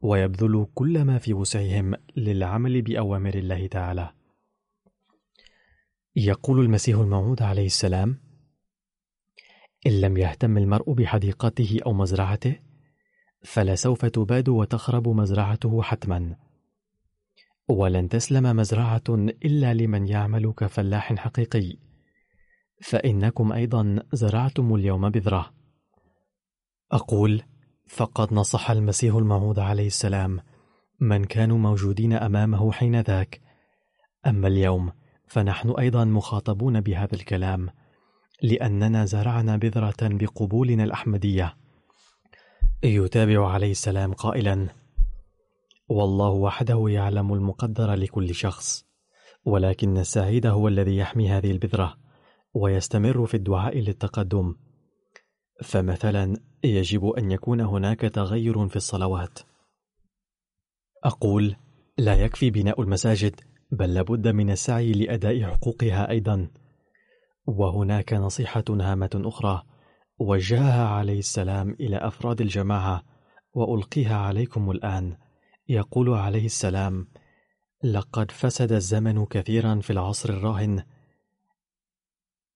ويبذلوا كل ما في وسعهم للعمل بأوامر الله تعالى. يقول المسيح الموعود عليه السلام إن لم يهتم المرء بحديقته أو مزرعته فلسوف تباد وتخرب مزرعته حتما. ولن تسلم مزرعة إلا لمن يعمل كفلاح حقيقي. فإنكم أيضا زرعتم اليوم بذرة. أقول فقد نصح المسيح الموعود عليه السلام من كانوا موجودين أمامه حين ذاك. أما اليوم فنحن أيضا مخاطبون بهذا الكلام لأننا زرعنا بذرة بقبولنا الأحمدية. يتابع عليه السلام قائلا والله وحده يعلم المقدر لكل شخص ولكن السعيد هو الذي يحمي هذه البذرة ويستمر في الدعاء للتقدم. فمثلا يجب أن يكون هناك تغير في الصلوات. أقول لا يكفي بناء المساجد بل لابد من السعي لأداء حقوقها أيضا. وهناك نصيحة هامة أخرى وجهها عليه السلام إلى أفراد الجماعة وألقيها عليكم الآن. يقول عليه السلام لقد فسد الزمن كثيرا في العصر الراهن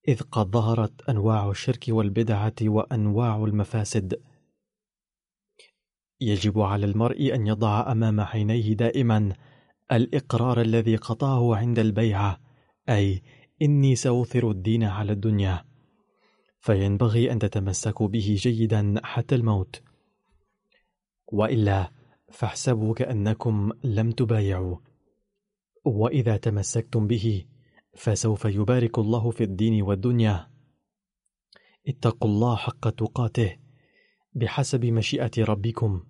إذ قد ظهرت أنواع الشرك والبدعة وأنواع المفاسد. يجب على المرء أن يضع أمام عينيه دائما الإقرار الذي قطعه عند البيعة أي إني سأوثر الدين على الدنيا. فينبغي أن تتمسكوا به جيدا حتى الموت. وإلا فاحسبوا كأنكم لم تبايعوا. وإذا تمسكتم به فسوف يبارك الله في الدين والدنيا. اتقوا الله حق تقاته بحسب مشيئة ربكم.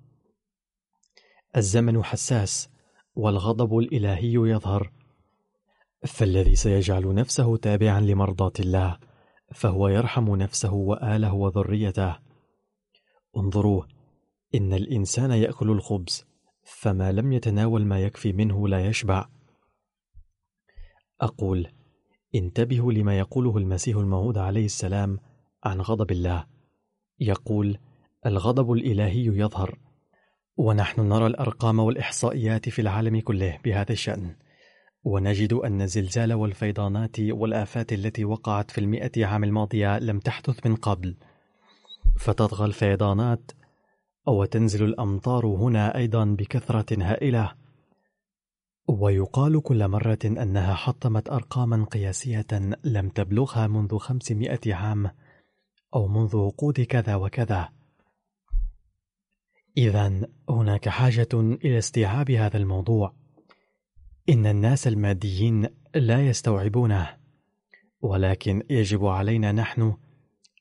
الزمن حساس والغضب الإلهي يظهر. فالذي سيجعل نفسه تابعا لمرضاة الله فهو يرحم نفسه وآله وذريته. انظروا إن الإنسان يأكل الخبز فما لم يتناول ما يكفي منه لا يشبع. أقول انتبهوا لما يقوله المسيح الموعود عليه السلام عن غضب الله. يقول الغضب الإلهي يظهر ونحن نرى الأرقام والإحصائيات في العالم كله بهذا الشأن. ونجد أن الزلزال والفيضانات والآفات التي وقعت في المئة عام الماضية لم تحدث من قبل. فتطغى الفيضانات وتنزل الأمطار هنا أيضا بكثرة هائلة. ويقال كل مرة أنها حطمت أرقاما قياسية لم تبلغها منذ خمسمائة عام أو منذ عقود كذا وكذا. إذا هناك حاجة إلى استيعاب هذا الموضوع. إن الناس الماديين لا يستوعبونه ولكن يجب علينا نحن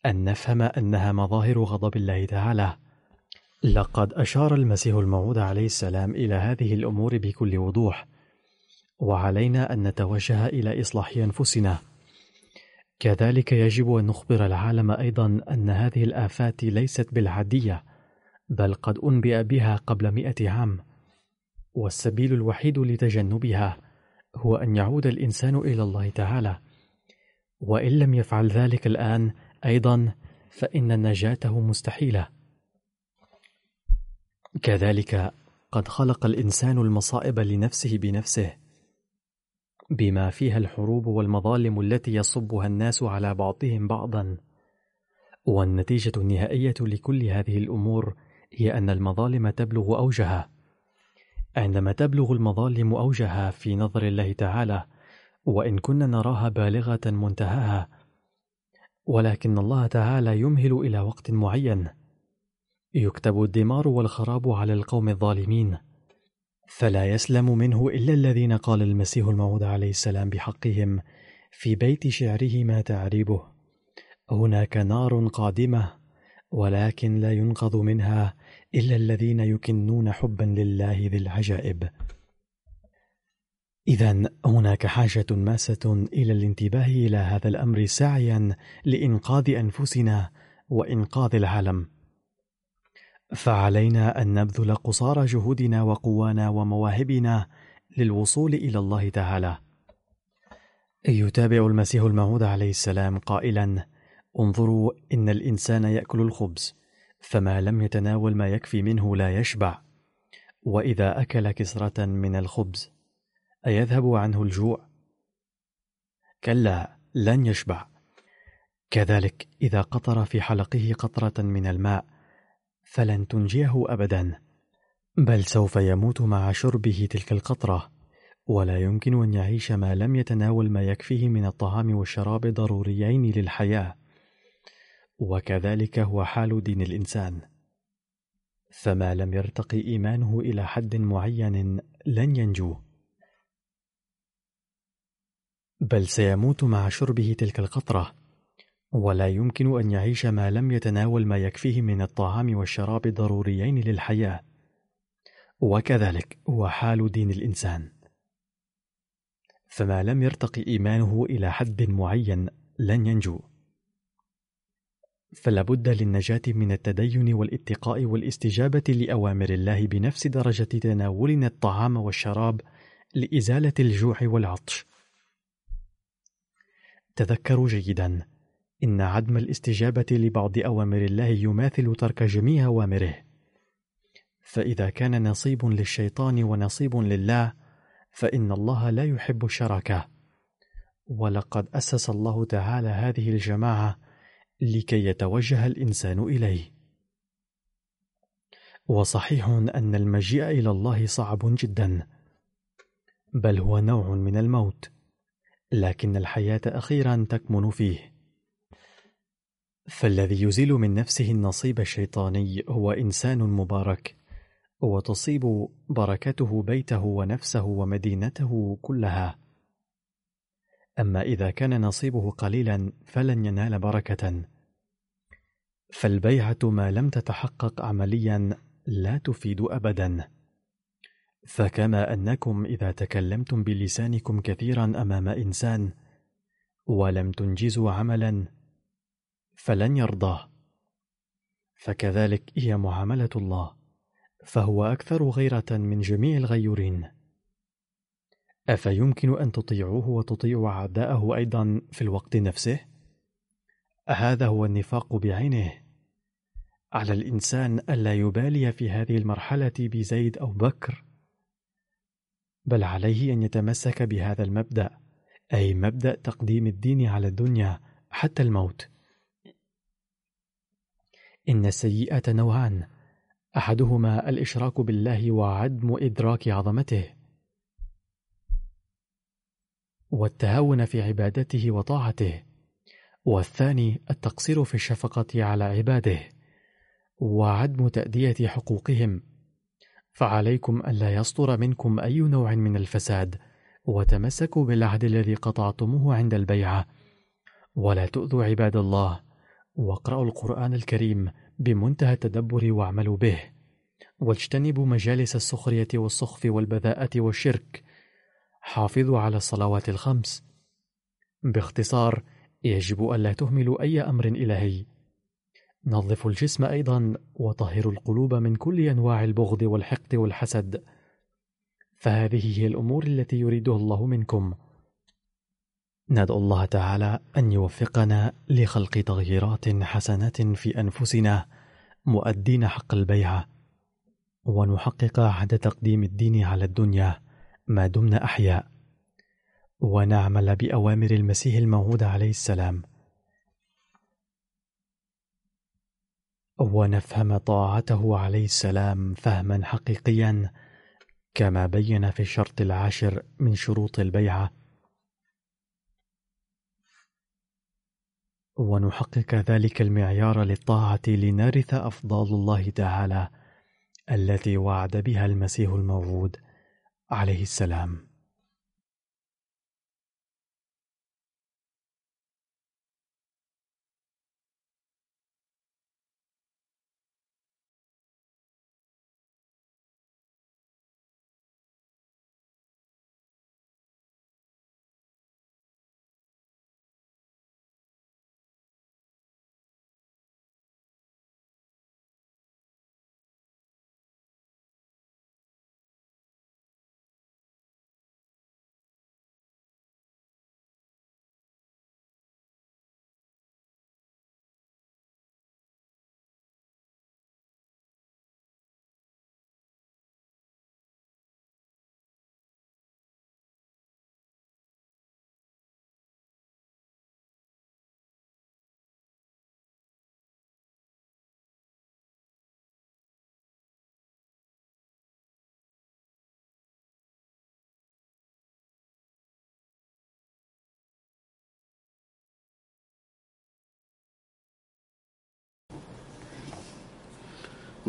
أن نفهم أنها مظاهر غضب الله تعالى. لقد أشار المسيح الموعود عليه السلام إلى هذه الأمور بكل وضوح وعلينا أن نتوجه إلى إصلاح أنفسنا. كذلك يجب أن نخبر العالم أيضا أن هذه الآفات ليست بالعادية بل قد أنبئ بها قبل مئة عام. والسبيل الوحيد لتجنبها هو أن يعود الإنسان إلى الله تعالى. وإن لم يفعل ذلك الآن أيضا فإن نجاته مستحيلة. كذلك قد خلق الإنسان المصائب لنفسه بنفسه بما فيها الحروب والمظالم التي يصبها الناس على بعضهم بعضا. والنتيجة النهائية لكل هذه الأمور هي أن المظالم تبلغ أوجها. عندما تبلغ المظالم أوجها في نظر الله تعالى وإن كنا نراها بالغة منتهاها. ولكن الله تعالى يمهل إلى وقت معين. يكتب الدمار والخراب على القوم الظالمين فلا يسلم منه إلا الذين قال المسيح الموعود عليه السلام بحقهم في بيت شعره ما تعريبه. هناك نار قادمة ولكن لا ينقذ منها إلا الذين يكنون حبا لله ذي العجائب. إذا هناك حاجة ماسة إلى الانتباه إلى هذا الأمر سعيا لإنقاذ أنفسنا وإنقاذ العالم. فعلينا أن نبذل قصارى جهودنا وقوانا ومواهبنا للوصول إلى الله تعالى. يتابع المسيح الموعود عليه السلام قائلا انظروا إن الإنسان يأكل الخبز فما لم يتناول ما يكفي منه لا يشبع. وإذا أكل كسرة من الخبز أيذهب عنه الجوع؟ كلا لن يشبع. كذلك إذا قطر في حلقه قطرة من الماء فلن تنجيه أبدا بل سوف يموت مع شربه تلك القطرة. ولا يمكن أن يعيش ما لم يتناول ما يكفيه من الطعام والشراب ضروريين للحياة. وكذلك هو حال دين الإنسان. فما لم يرتقي إيمانه إلى حد معين لن ينجو. بل سيموت مع شربه تلك القطرة. ولا يمكن أن يعيش ما لم يتناول ما يكفيه من الطعام والشراب ضروريين للحياة. وكذلك هو حال دين الإنسان. فما لم يرتقي إيمانه إلى حد معين لن ينجو. فلا بد للنجاة من التدين والاتقاء والاستجابة لأوامر الله بنفس درجة تناولنا الطعام والشراب لإزالة الجوع والعطش. تذكروا جيدا إن عدم الاستجابة لبعض أوامر الله يماثل ترك جميع أوامره. فإذا كان نصيب للشيطان ونصيب لله، فإن الله لا يحب الشراكة. ولقد أسس الله تعالى هذه الجماعة لكي يتوجه الإنسان إليه. وصحيح أن المجيء إلى الله صعب جدا، بل هو نوع من الموت، لكن الحياة أخيرا تكمن فيه. فالذي يزيل من نفسه النصيب الشيطاني هو إنسان مبارك، وتصيب بركته بيته ونفسه ومدينته كلها. أما إذا كان نصيبه قليلا فلن ينال بركة فالبيعة ما لم تتحقق عمليا لا تفيد أبدا فكما أنكم إذا تكلمتم بلسانكم كثيرا أمام إنسان ولم تنجزوا عملا فلن يرضاه. فكذلك هي معاملة الله فهو أكثر غيرة من جميع الغيورين. أفيمكن أن تطيعوه وتطيعوا أعداءه أيضا في الوقت نفسه؟ هذا هو النفاق بعينه. على الإنسان ألا يبالي في هذه المرحلة بزيد أو بكر. بل عليه أن يتمسك بهذا المبدأ أي مبدأ تقديم الدين على الدنيا حتى الموت. إن السيئة نوعان. أحدهما الإشراك بالله وعدم إدراك عظمته. والتهاون في عبادته وطاعته. والثاني التقصير في الشفقة على عباده. وعدم تأدية حقوقهم. فعليكم ألا يصدر منكم أي نوع من الفساد. وتمسكوا بالعهد الذي قطعتموه عند البيعة. ولا تؤذوا عباد الله. واقرأوا القرآن الكريم بمنتهى التدبر واعملوا به. واجتنبوا مجالس السخرية والسخف والبذاءة والشرك. حافظوا على الصلوات الخمس. باختصار يجب ألا تهملوا أي أمر إلهي. نظفوا الجسم أيضا وطهروا القلوب من كل أنواع البغض والحقد والحسد. فهذه هي الأمور التي يريدها الله منكم. ندعو الله تعالى أن يوفقنا لخلق تغييرات حسنة في أنفسنا مؤدين حق البيعة ونحقق عهد تقديم الدين على الدنيا ما دمنا أحياء ونعمل بأوامر المسيح الموعود عليه السلام. ونفهم طاعته عليه السلام فهما حقيقيا كما بين في الشرط العاشر من شروط البيعة. ونحقق ذلك المعيار للطاعة لنرث أفضال الله تعالى التي وعد بها المسيح الموعود. عليه السلام.